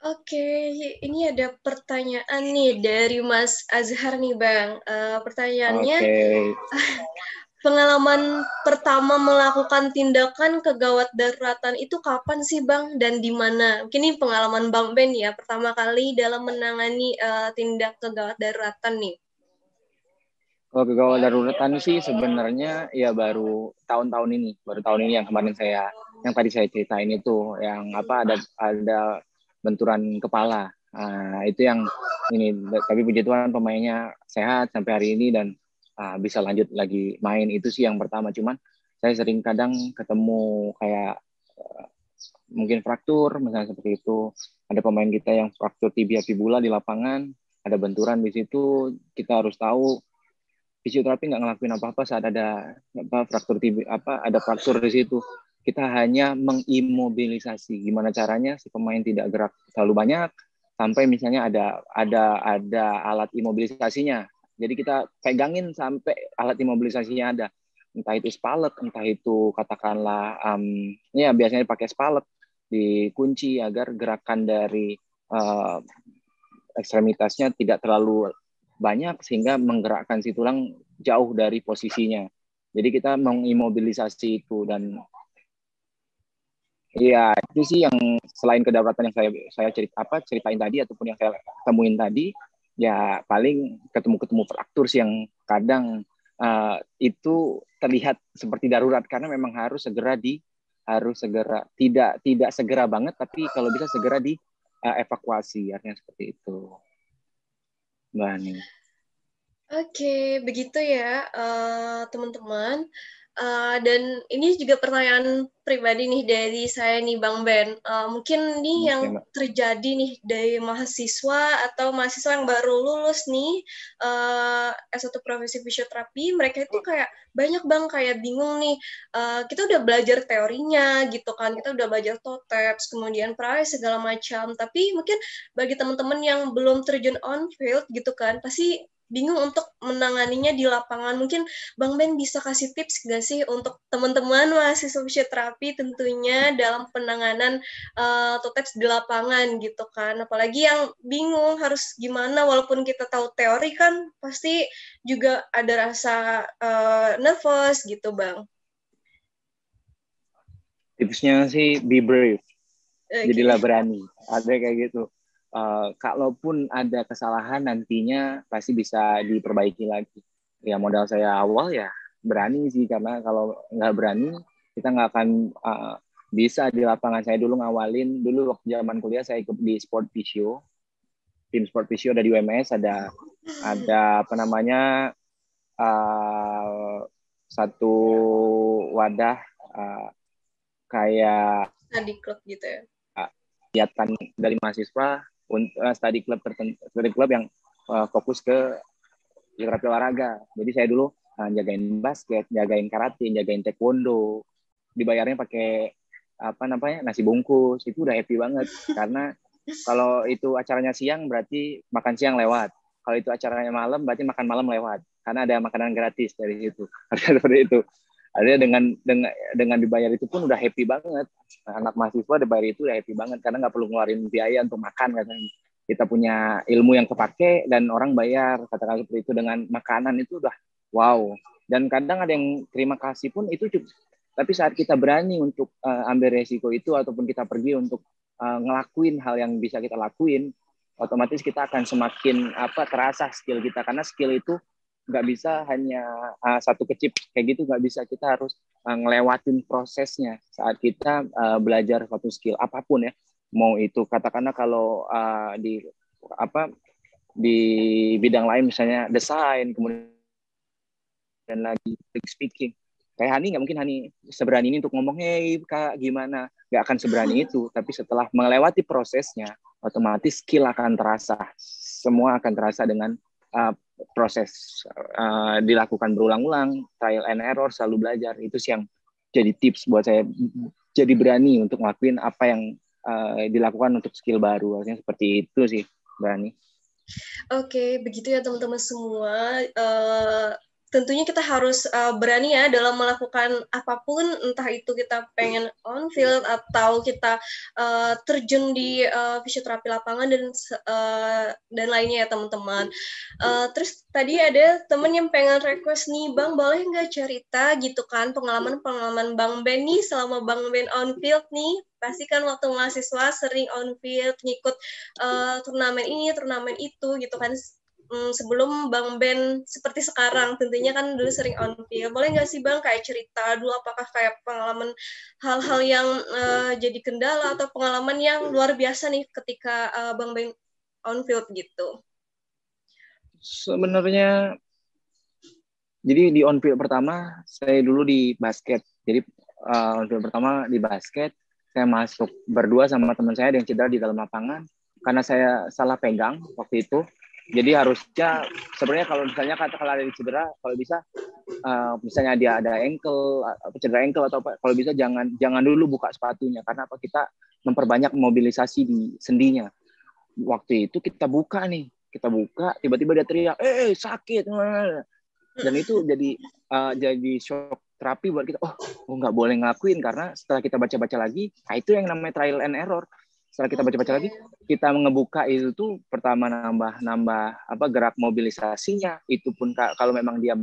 Oke, ini ada pertanyaan nih dari Mas Azhar nih Bang. Uh, pertanyaannya, okay. [laughs] pengalaman pertama melakukan tindakan kegawat daruratan itu kapan sih Bang dan di mana? Mungkin ini pengalaman Bang Ben ya, pertama kali dalam menangani uh, tindak kegawat daruratan nih. Kalau kegawat daruratan sih sebenarnya ya baru tahun-tahun ini, baru tahun ini yang kemarin saya, yang tadi saya ceritain itu, yang apa ada ada benturan kepala. Nah, itu yang ini tapi puji Tuhan pemainnya sehat sampai hari ini dan uh, bisa lanjut lagi main itu sih yang pertama cuman saya sering kadang ketemu kayak uh, mungkin fraktur misalnya seperti itu ada pemain kita yang fraktur tibia fibula di lapangan ada benturan di situ kita harus tahu fisioterapi nggak ngelakuin apa-apa saat ada apa fraktur tibia apa ada fraktur di situ. Kita hanya mengimobilisasi. Gimana caranya si pemain tidak gerak terlalu banyak sampai misalnya ada ada ada alat imobilisasinya. Jadi kita pegangin sampai alat imobilisasinya ada. Entah itu spalet entah itu katakanlah um, ya biasanya pakai spalet dikunci agar gerakan dari uh, ekstremitasnya tidak terlalu banyak sehingga menggerakkan si tulang jauh dari posisinya jadi kita mengimobilisasi itu dan Iya, itu sih yang selain kedaruratan yang saya saya cerita apa ceritain tadi ataupun yang saya temuin tadi, ya paling ketemu-ketemu fraktur sih yang kadang uh, itu terlihat seperti darurat karena memang harus segera di harus segera tidak tidak segera banget tapi kalau bisa segera di uh, evakuasi artinya seperti itu. Mbak Ani. Oke, begitu ya uh, teman-teman. Uh, dan ini juga pertanyaan pribadi nih dari saya nih Bang Ben. Uh, mungkin nih yang terjadi nih dari mahasiswa atau mahasiswa yang baru lulus nih uh, S1 profesi fisioterapi, mereka itu kayak banyak Bang kayak bingung nih. Uh, kita udah belajar teorinya gitu kan, kita udah belajar TOTEPS, kemudian price segala macam. Tapi mungkin bagi teman-teman yang belum terjun on field gitu kan, pasti bingung untuk menanganinya di lapangan. Mungkin Bang Ben bisa kasih tips nggak sih untuk teman-teman mahasiswa fisioterapi tentunya dalam penanganan uh, TOTEPS di lapangan gitu kan. Apalagi yang bingung harus gimana walaupun kita tahu teori kan pasti juga ada rasa uh, nervous gitu Bang. Tipsnya sih be brave. Okay. Jadilah berani. Ada kayak gitu uh, kalaupun ada kesalahan nantinya pasti bisa diperbaiki lagi. Ya modal saya awal ya berani sih karena kalau nggak berani kita nggak akan uh, bisa di lapangan. Saya dulu ngawalin dulu waktu zaman kuliah saya ikut di sport physio, tim sport physio ada di UMS ada ada apa namanya uh, satu wadah uh, kayak study club gitu ya kegiatan dari mahasiswa uh, study club tertentu, study club yang uh, fokus ke terapi olahraga. Jadi saya dulu uh, jagain basket, jagain karate, jagain taekwondo. Dibayarnya pakai apa namanya nasi bungkus. Itu udah happy banget karena kalau itu acaranya siang berarti makan siang lewat. Kalau itu acaranya malam berarti makan malam lewat karena ada makanan gratis dari situ. [laughs] Seperti itu. Artinya dengan dengan dengan dibayar itu pun udah happy banget. Anak mahasiswa dibayar itu udah happy banget karena nggak perlu ngeluarin biaya untuk makan katanya. Kita punya ilmu yang kepake dan orang bayar katakan seperti itu dengan makanan itu udah wow. Dan kadang ada yang terima kasih pun itu cukup. Tapi saat kita berani untuk uh, ambil resiko itu ataupun kita pergi untuk uh, ngelakuin hal yang bisa kita lakuin, otomatis kita akan semakin apa terasa skill kita karena skill itu nggak bisa hanya uh, satu kecip kayak gitu nggak bisa. Kita harus uh, ngelewatin prosesnya saat kita uh, belajar suatu skill apa pun ya. Mau itu katakanlah kalau uh, di apa di bidang lain misalnya desain kemudian dan lagi speaking. Kayak Hani nggak mungkin Hani seberani ini untuk ngomong hey kak gimana? Nggak akan seberani itu. Tapi setelah melewati prosesnya otomatis skill akan terasa. Semua akan terasa dengan uh, proses uh, dilakukan berulang-ulang trial and error selalu belajar. Itu sih yang jadi tips buat saya. Jadi berani untuk ngelakuin apa yang uh, dilakukan untuk skill baru. Artinya seperti itu sih berani. Oke, begitu ya teman-teman semua. Uh, tentunya kita harus uh, berani ya dalam melakukan apa pun entah itu kita pengen on field atau kita uh, terjun di uh, fisioterapi lapangan dan uh, dan lainnya ya teman-teman. Uh, terus tadi ada temen yang pengen request nih bang boleh nggak cerita gitu kan pengalaman pengalaman bang Ben nih selama bang Ben on field nih pasti kan waktu mahasiswa sering on field ngikut uh, turnamen ini turnamen itu gitu kan hmm, sebelum Bang Ben seperti sekarang tentunya kan dulu sering on field boleh nggak sih Bang kayak cerita dulu apakah kayak pengalaman hal-hal yang uh, jadi kendala atau pengalaman yang luar biasa nih ketika uh, Bang Ben on field gitu? Sebenarnya jadi di on field pertama saya dulu di basket. Jadi uh, on field pertama di basket saya masuk berdua sama teman saya yang cedera di dalam lapangan. Karena saya salah pegang waktu itu jadi harusnya sebenarnya kalau misalnya kata kalau ada cedera kalau bisa uh, misalnya dia ada ankle apa cedera ankle atau apa kalau bisa jangan jangan dulu buka sepatunya. Karena apa? Kita memperbanyak mobilisasi di sendinya. Waktu itu kita buka nih kita buka tiba-tiba dia teriak eh sakit. Dan itu jadi uh, jadi shock terapi buat kita. Oh oh boleh ngakuin karena setelah kita baca-baca lagi nah itu yang namanya trial and error setelah kita baca-baca lagi kita ngebuka itu tuh pertama nambah nambah apa gerak mobilisasinya. Itu pun kalau memang dia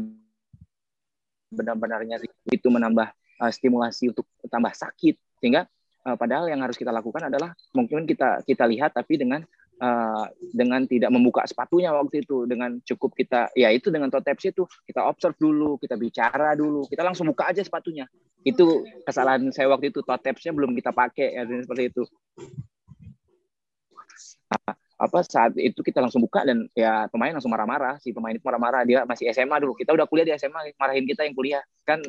benar-benarnya itu menambah uh, stimulasi untuk tambah sakit. Sehingga uh, padahal yang harus kita lakukan adalah mungkin kita kita lihat tapi dengan uh, dengan tidak membuka sepatunya waktu itu. Dengan cukup kita ya itu dengan toe taps itu kita observe dulu kita bicara dulu. Kita langsung buka aja sepatunya. Itu kesalahan saya waktu itu toe tapsnya belum kita pakai ya seperti itu apa saat itu kita langsung buka dan ya pemain langsung marah-marah si pemain itu marah-marah dia masih SMA dulu kita udah kuliah di SMA marahin kita yang kuliah kan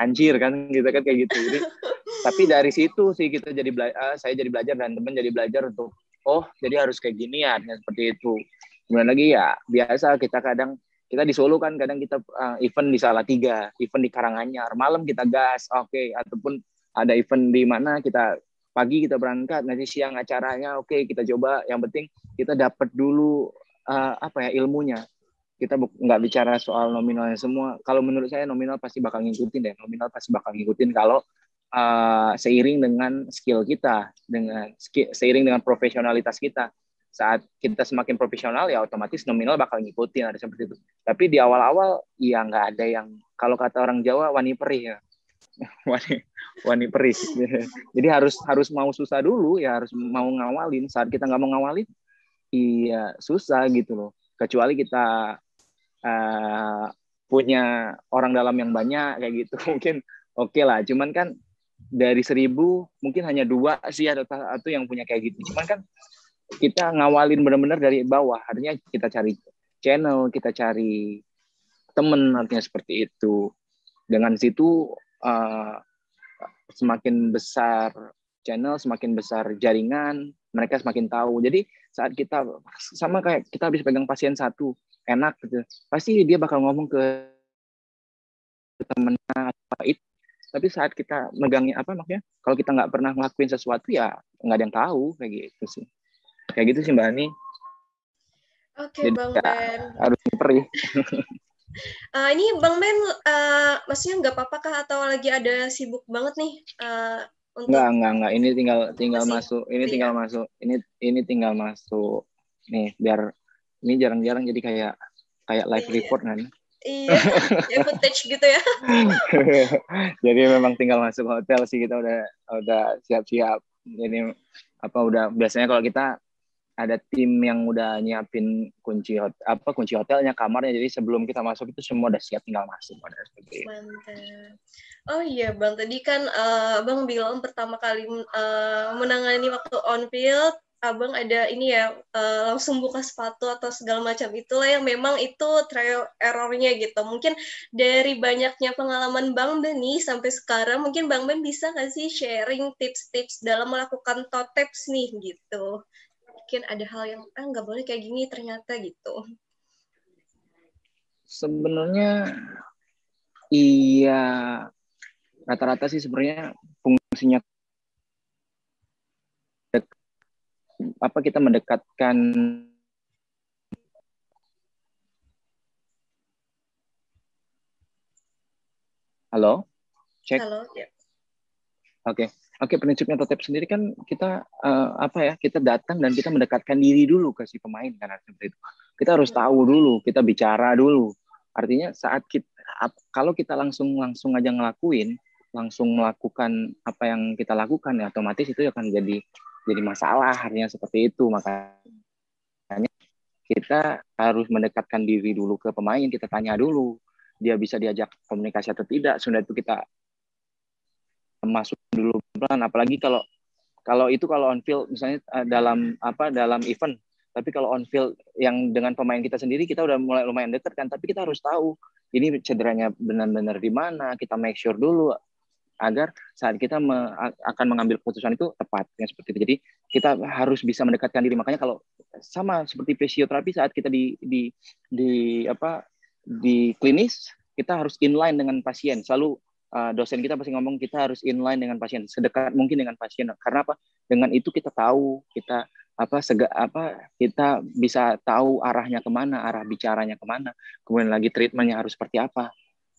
anjir kan gitu kan kayak gitu jadi [laughs] tapi dari situ sih kita jadi bela uh, saya jadi belajar dan temen jadi belajar untuk oh jadi harus kayak gini ya seperti itu kemudian lagi ya biasa kita kadang kita di Solo kan kadang kita uh, event di Salatiga event di Karanganyar malam kita gas oke okay. ataupun ada event di mana kita pagi kita berangkat nanti siang acaranya oke okay, kita coba. Yang penting kita dapat dulu uh, apa ya ilmunya. Kita nggak bicara soal nominalnya semua. Kalau menurut saya nominal pasti bakal ngikutin deh. Nominal pasti bakal ngikutin kalau uh, seiring dengan skill kita dengan seiring dengan profesionalitas kita. Saat kita semakin profesional ya otomatis nominal bakal ngikutin ada seperti itu. Tapi di awal-awal ya nggak ada yang kalau kata orang Jawa wani perih ya [laughs] wani wani peris jadi harus harus mau susah dulu ya harus mau ngawalin. Saat kita nggak mau ngawalin iya susah gitu loh. Kecuali kita uh, punya orang dalam yang banyak kayak gitu. [laughs] Mungkin oke okay lah. Cuman kan dari seribu mungkin hanya dua sih ada satu yang punya kayak gitu. Cuman kan kita ngawalin benar-benar dari bawah. Artinya kita cari channel kita cari temen artinya seperti itu. Dengan situ uh, semakin besar channel, semakin besar jaringan, mereka semakin tahu. Jadi saat kita sama kayak kita habis pegang pasien satu, enak gitu, pasti dia bakal ngomong ke temennya apa itu. Tapi saat kita megangnya apa makanya, kalau kita nggak pernah ngelakuin sesuatu ya nggak ada yang tahu kayak gitu sih. Kayak gitu sih Mbak Ani. Oke, okay, Bang ya, Ben. Harus perih. [laughs] Uh, ini Bang Ben, uh, maksudnya nggak apa-apa kah atau lagi ada sibuk banget nih? Uh, untuk... Nggak, nggak, nggak. Ini tinggal tinggal Masih? masuk. Ini iya. tinggal masuk. Ini ini tinggal masuk. Nih, biar ini jarang-jarang jadi kayak kayak live iya. report kan. Iya, ya [laughs] footage gitu ya. [laughs] jadi memang tinggal masuk hotel sih kita udah udah siap-siap. Jadi apa udah biasanya kalau kita ada tim yang udah nyiapin kunci hot, apa kunci hotelnya kamarnya jadi sebelum kita masuk itu semua udah siap tinggal masuk pada Mantap. Oh iya bang tadi kan uh, bang bilang pertama kali uh, menangani waktu on field abang ada ini ya uh, langsung buka sepatu atau segala macam itulah yang memang itu trial errornya gitu. Mungkin dari banyaknya pengalaman Bang Ben nih sampai sekarang mungkin Bang Ben bisa nggak sih sharing tips-tips dalam melakukan toteps nih gitu. Mungkin ada hal yang ah nggak boleh kayak gini ternyata gitu. Sebenarnya iya rata-rata sih sebenarnya fungsinya apa kita mendekatkan Halo? Cek. Halo, ya. Oke. Okay. Oke, okay, prinsipnya Totep sendiri kan kita uh, apa ya? Kita datang dan kita mendekatkan diri dulu ke si pemain kan seperti itu. Kita harus tahu dulu, kita bicara dulu. Artinya saat kita kalau kita langsung langsung aja ngelakuin, langsung melakukan apa yang kita lakukan ya otomatis itu akan jadi jadi masalah artinya seperti itu makanya kita harus mendekatkan diri dulu ke pemain kita tanya dulu dia bisa diajak komunikasi atau tidak sudah itu kita masuk dulu pelan apalagi kalau kalau itu kalau on field misalnya eh, dalam apa dalam event tapi kalau on field yang dengan pemain kita sendiri kita udah mulai lumayan dekat kan tapi kita harus tahu ini cederanya benar-benar di mana kita make sure dulu agar saat kita me, akan mengambil keputusan itu tepat ya seperti itu. Jadi kita harus bisa mendekatkan diri. Makanya kalau sama seperti fisioterapi saat kita di di di apa di klinis kita harus inline dengan pasien. Selalu uh, dosen kita pasti ngomong kita harus inline dengan pasien, sedekat mungkin dengan pasien. Karena apa? Dengan itu kita tahu kita apa sega apa kita bisa tahu arahnya ke mana, arah bicaranya ke mana, kemudian lagi treatmentnya harus seperti apa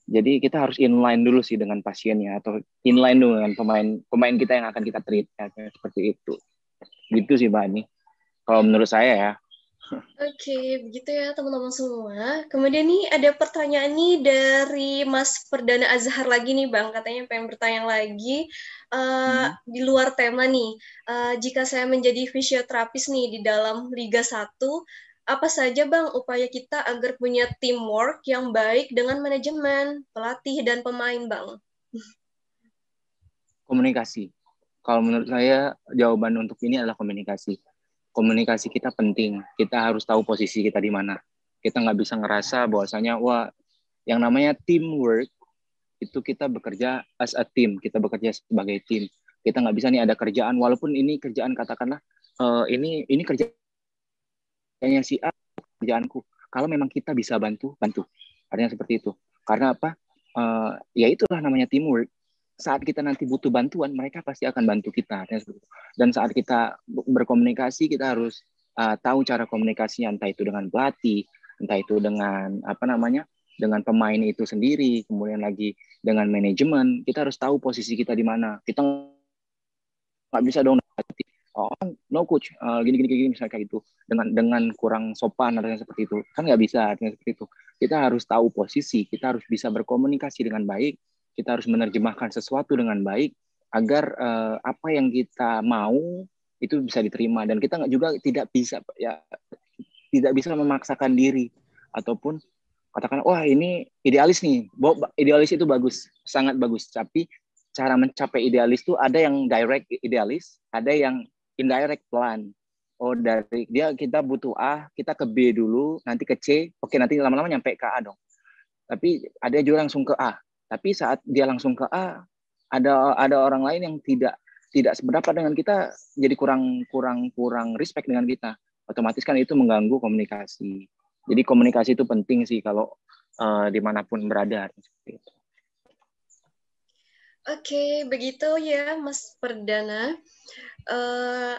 jadi kita harus inline dulu sih dengan pasiennya atau inline dulu dengan pemain pemain kita yang akan kita treat ya, seperti itu. Gitu sih Mbak Ani. Kalau menurut saya ya. Oke, begitu ya teman-teman semua. Kemudian nih ada pertanyaan nih dari Mas Perdana Azhar lagi nih Bang, katanya pengen bertanya lagi uh, hmm. di luar tema nih. Uh, jika saya menjadi fisioterapis nih di dalam Liga 1, apa saja Bang upaya kita agar punya teamwork yang baik dengan manajemen, pelatih, dan pemain Bang? Komunikasi. Kalau menurut saya jawaban untuk ini adalah komunikasi. Komunikasi kita penting. Kita harus tahu posisi kita di mana. Kita nggak bisa ngerasa bahwasanya wah yang namanya teamwork itu kita bekerja as a team. Kita bekerja sebagai tim. Kita nggak bisa nih ada kerjaan walaupun ini kerjaan katakanlah uh, ini ini kerja yang si A kerjaanku. Kalau memang kita bisa bantu, bantu. Artinya seperti itu. Karena apa? Uh, ya itulah namanya teamwork. Saat kita nanti butuh bantuan, mereka pasti akan bantu kita. Artinya itu. Dan saat kita berkomunikasi, kita harus uh, tahu cara komunikasinya, entah itu dengan pelatih, entah itu dengan apa namanya, dengan pemain itu sendiri, kemudian lagi dengan manajemen. Kita harus tahu posisi kita di mana. Kita nggak bisa dong oh no coach uh, gini gini gini misalnya kayak gitu dengan dengan kurang sopan atau seperti itu kan nggak bisa artinya seperti itu kita harus tahu posisi kita harus bisa berkomunikasi dengan baik kita harus menerjemahkan sesuatu dengan baik agar uh, apa yang kita mau itu bisa diterima dan kita juga tidak bisa ya tidak bisa memaksakan diri ataupun katakan wah ini idealis nih idealis itu bagus sangat bagus tapi cara mencapai idealis itu ada yang direct idealis ada yang indirect plan. Oh dari dia kita butuh A, kita ke B dulu, nanti ke C, oke nanti lama-lama nyampe ke A dong. Tapi ada juga langsung ke A. Tapi saat dia langsung ke A, ada ada orang lain yang tidak tidak seberapa dengan kita, jadi kurang kurang kurang respect dengan kita. Otomatis kan itu mengganggu komunikasi. Jadi komunikasi itu penting sih kalau uh, di mana pun berada. Seperti itu. Oke, begitu ya Mas Perdana. Uh,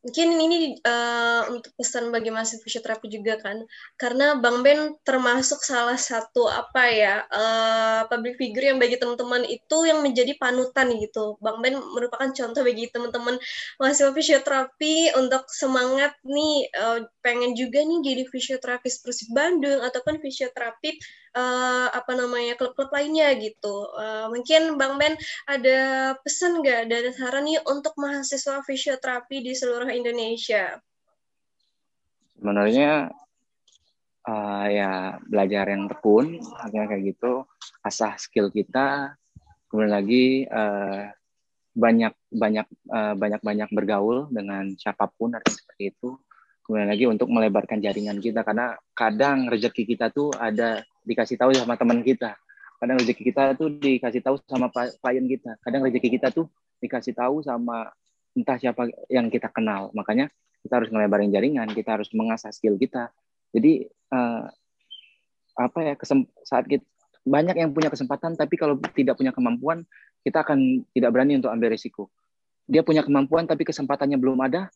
mungkin ini uh, untuk pesan bagi mahasiswa fisioterapi juga kan. Karena Bang Ben termasuk salah satu apa ya uh, public figure yang bagi teman-teman itu yang menjadi panutan gitu. Bang Ben merupakan contoh bagi teman-teman mahasiswa fisioterapi untuk semangat nih uh, pengen juga nih jadi fisioterapis Persib Bandung ataupun fisioterapi uh, apa namanya klub-klub lainnya gitu. Uh, mungkin Bang Ben ada pesan nggak dan saran nih untuk mahasiswa fisioterapi di seluruh Indonesia? Sebenarnya uh, ya belajar yang tekun, artinya kayak gitu, asah skill kita, kemudian lagi banyak banyak uh, banyak banyak bergaul dengan siapa pun artinya seperti itu kemudian lagi untuk melebarkan jaringan kita karena kadang rezeki kita tuh ada dikasih tahu sama teman kita. Kadang rezeki kita tuh dikasih tahu sama klien kita. Kadang rezeki kita tuh dikasih tahu sama entah siapa yang kita kenal. Makanya kita harus melebarin jaringan kita harus mengasah skill kita. Jadi uh, apa ya saat kita banyak yang punya kesempatan tapi kalau tidak punya kemampuan kita akan tidak berani untuk ambil risiko. Dia punya kemampuan tapi kesempatannya belum ada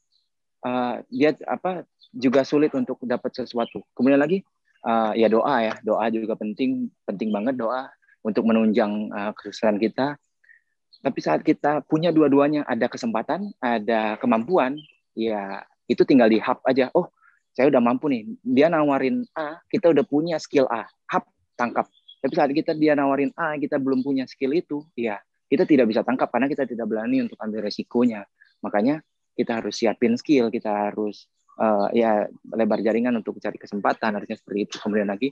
uh, dia apa juga sulit untuk dapat sesuatu. Kemudian lagi uh, ya doa ya. Doa juga penting penting banget doa untuk menunjang uh, kesuksesan kita. Tapi saat kita punya dua-duanya ada kesempatan ada kemampuan ya itu tinggal di hub aja. Oh saya udah mampu nih. Dia nawarin A kita udah punya skill A. Hub tangkap. Tapi saat kita dia nawarin A, kita belum punya skill itu, ya kita tidak bisa tangkap karena kita tidak berani untuk ambil resikonya. Makanya kita harus siapin skill, kita harus uh, ya lebar jaringan untuk cari kesempatan, artinya seperti itu. Kemudian lagi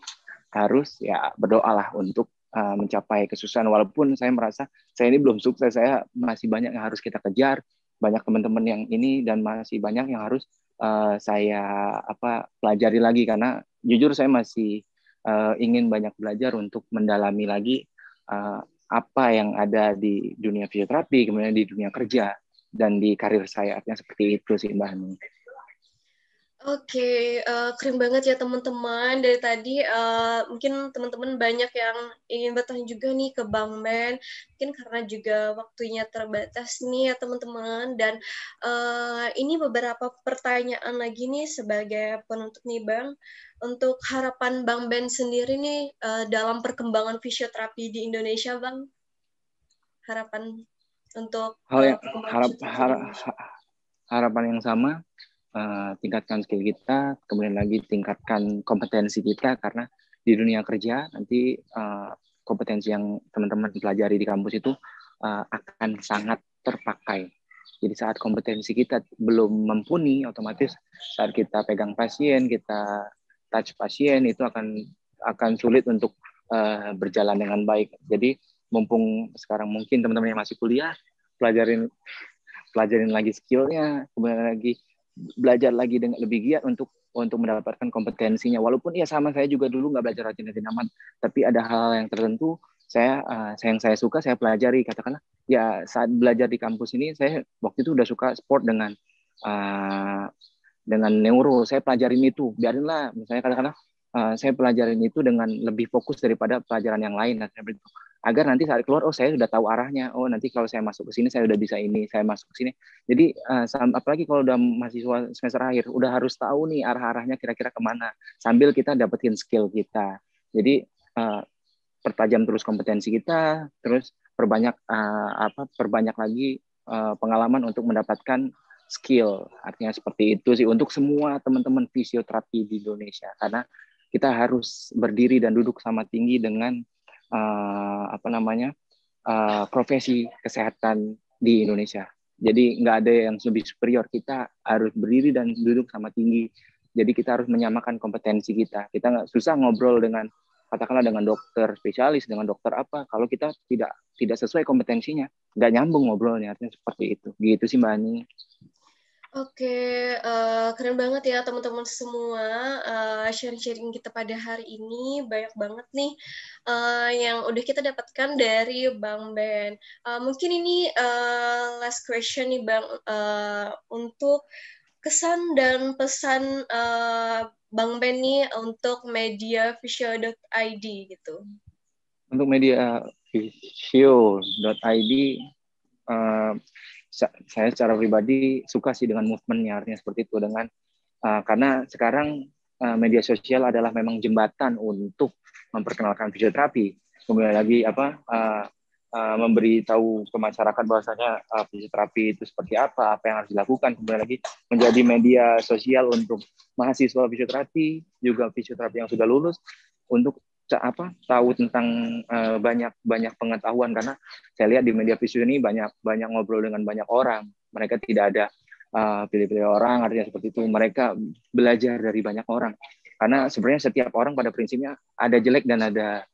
harus ya berdoalah untuk uh, mencapai kesuksesan. Walaupun saya merasa saya ini belum sukses, saya masih banyak yang harus kita kejar, banyak teman-teman yang ini dan masih banyak yang harus uh, saya apa pelajari lagi karena jujur saya masih uh, ingin banyak belajar untuk mendalami lagi uh, apa yang ada di dunia fisioterapi, kemudian di dunia kerja dan di karir saya. Artinya seperti itu sih Mbak. Oke, uh, keren banget ya teman-teman. Dari tadi uh, mungkin teman-teman banyak yang ingin bertanya juga nih ke Bang Ben. Mungkin karena juga waktunya terbatas nih ya teman-teman. Dan uh, ini beberapa pertanyaan lagi nih sebagai penutup nih Bang. Untuk harapan Bang Ben sendiri nih uh, dalam perkembangan fisioterapi di Indonesia Bang. Harapan untuk hal yang harap, harap, harapan yang sama uh, tingkatkan skill kita, kemudian lagi tingkatkan kompetensi kita karena di dunia kerja nanti uh, kompetensi yang teman-teman pelajari di kampus itu uh, akan sangat terpakai. Jadi saat kompetensi kita belum mumpuni, otomatis saat kita pegang pasien, kita touch pasien itu akan akan sulit untuk uh, berjalan dengan baik. Jadi mumpung sekarang mungkin teman-teman yang masih kuliah, pelajarin pelajarin lagi skillnya, kemudian lagi belajar lagi dengan lebih giat untuk untuk mendapatkan kompetensinya. Walaupun ya sama saya juga dulu nggak belajar rajin-rajin amat, tapi ada hal yang tertentu saya uh, yang saya suka saya pelajari. Katakanlah ya saat belajar di kampus ini saya waktu itu udah suka sport dengan uh, dengan neuro. Saya pelajarin itu. Biarinlah misalnya katakanlah uh, saya pelajarin itu dengan lebih fokus daripada pelajaran yang lain agar nanti saat keluar oh saya sudah tahu arahnya. Oh nanti kalau saya masuk ke sini saya sudah bisa ini saya masuk ke sini. Jadi uh, apalagi kalau udah mahasiswa semester akhir udah harus tahu nih arah-arahnya kira-kira ke mana sambil kita dapetin skill kita. Jadi uh, pertajam terus kompetensi kita terus perbanyak uh, apa perbanyak lagi uh, pengalaman untuk mendapatkan skill. Artinya seperti itu sih untuk semua teman-teman fisioterapi di Indonesia. Karena kita harus berdiri dan duduk sama tinggi dengan uh, apa namanya uh, profesi kesehatan di Indonesia. Jadi nggak ada yang lebih superior. Kita harus berdiri dan duduk sama tinggi. Jadi kita harus menyamakan kompetensi kita. Kita nggak susah ngobrol dengan katakanlah dengan dokter spesialis, dengan dokter apa. Kalau kita tidak tidak sesuai kompetensinya, nggak nyambung ngobrolnya. Artinya seperti itu. Gitu sih Mbak Ani. Oke, uh, keren banget ya teman-teman semua uh, sharing-sharing kita pada hari ini banyak banget nih uh, yang udah kita dapatkan dari Bang Ben. Uh, mungkin ini uh, last question nih Bang uh, untuk kesan dan pesan uh, Bang Ben nih untuk media visio.id gitu. Untuk media visio.id uh, saya secara pribadi suka sih dengan movementnya artinya seperti itu dengan uh, karena sekarang uh, media sosial adalah memang jembatan untuk memperkenalkan fisioterapi. Kemudian lagi apa uh, uh, memberi tahu ke masyarakat bahwasanya uh, fisioterapi itu seperti apa apa yang harus dilakukan. Kemudian lagi menjadi media sosial untuk mahasiswa fisioterapi juga fisioterapi yang sudah lulus untuk apa tahu tentang uh, banyak banyak pengetahuan. Karena saya lihat di media visual ini banyak banyak ngobrol dengan banyak orang. Mereka tidak ada uh, pilih-pilih orang artinya seperti itu. Mereka belajar dari banyak orang. Karena sebenarnya setiap orang pada prinsipnya ada jelek dan ada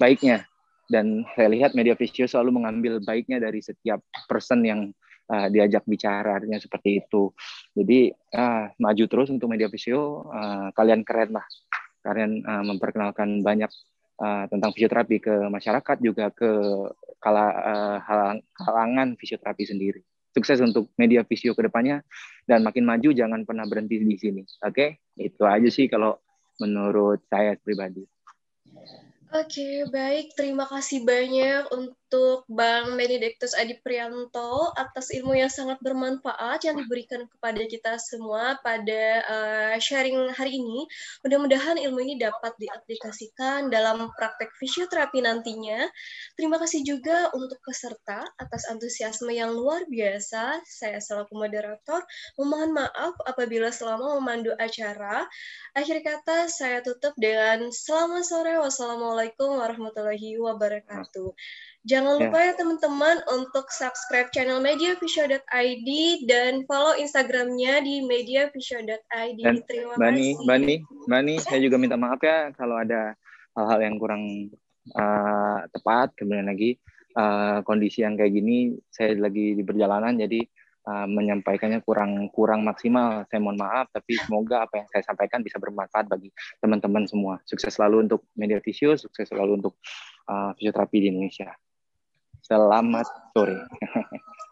baiknya. Dan saya lihat media visio selalu mengambil baiknya dari setiap person yang uh, diajak bicara artinya seperti itu. Jadi uh, maju terus untuk media visio uh, kalian keren lah kalian uh, memperkenalkan banyak uh, tentang fisioterapi ke masyarakat juga ke kala, uh, halang, halangan fisioterapi sendiri sukses untuk media visio ke depannya dan makin maju jangan pernah berhenti di sini oke okay? itu aja sih kalau menurut saya pribadi Oke, baik. Terima kasih banyak untuk Bang Benedictus Adi Prianto atas ilmu yang sangat bermanfaat yang diberikan kepada kita semua pada uh, sharing hari ini. Mudah-mudahan ilmu ini dapat diaplikasikan dalam praktek fisioterapi nantinya. Terima kasih juga untuk peserta atas antusiasme yang luar biasa. Saya selaku moderator memohon maaf apabila selama memandu acara. Akhir kata saya tutup dengan selamat sore. Wassalamualaikum Assalamualaikum warahmatullahi wabarakatuh. Jangan lupa ya, ya teman-teman untuk subscribe channel mediavisio.id dan follow Instagramnya di mediavisio.id. Terima Bani, kasih. Bani, Bani, saya juga minta maaf ya kalau ada hal-hal yang kurang uh, tepat. Kemudian lagi uh, kondisi yang kayak gini, saya lagi di perjalanan, jadi uh, menyampaikannya kurang kurang maksimal. Saya mohon maaf, tapi semoga apa yang saya sampaikan bisa bermanfaat bagi teman-teman semua. Sukses selalu untuk media visio, sukses selalu untuk uh, fisioterapi di Indonesia. Selamat sore.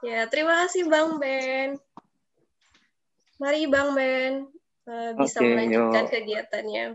ya, terima kasih Bang Ben. Mari Bang Ben uh, bisa okay, melanjutkan yo. kegiatannya.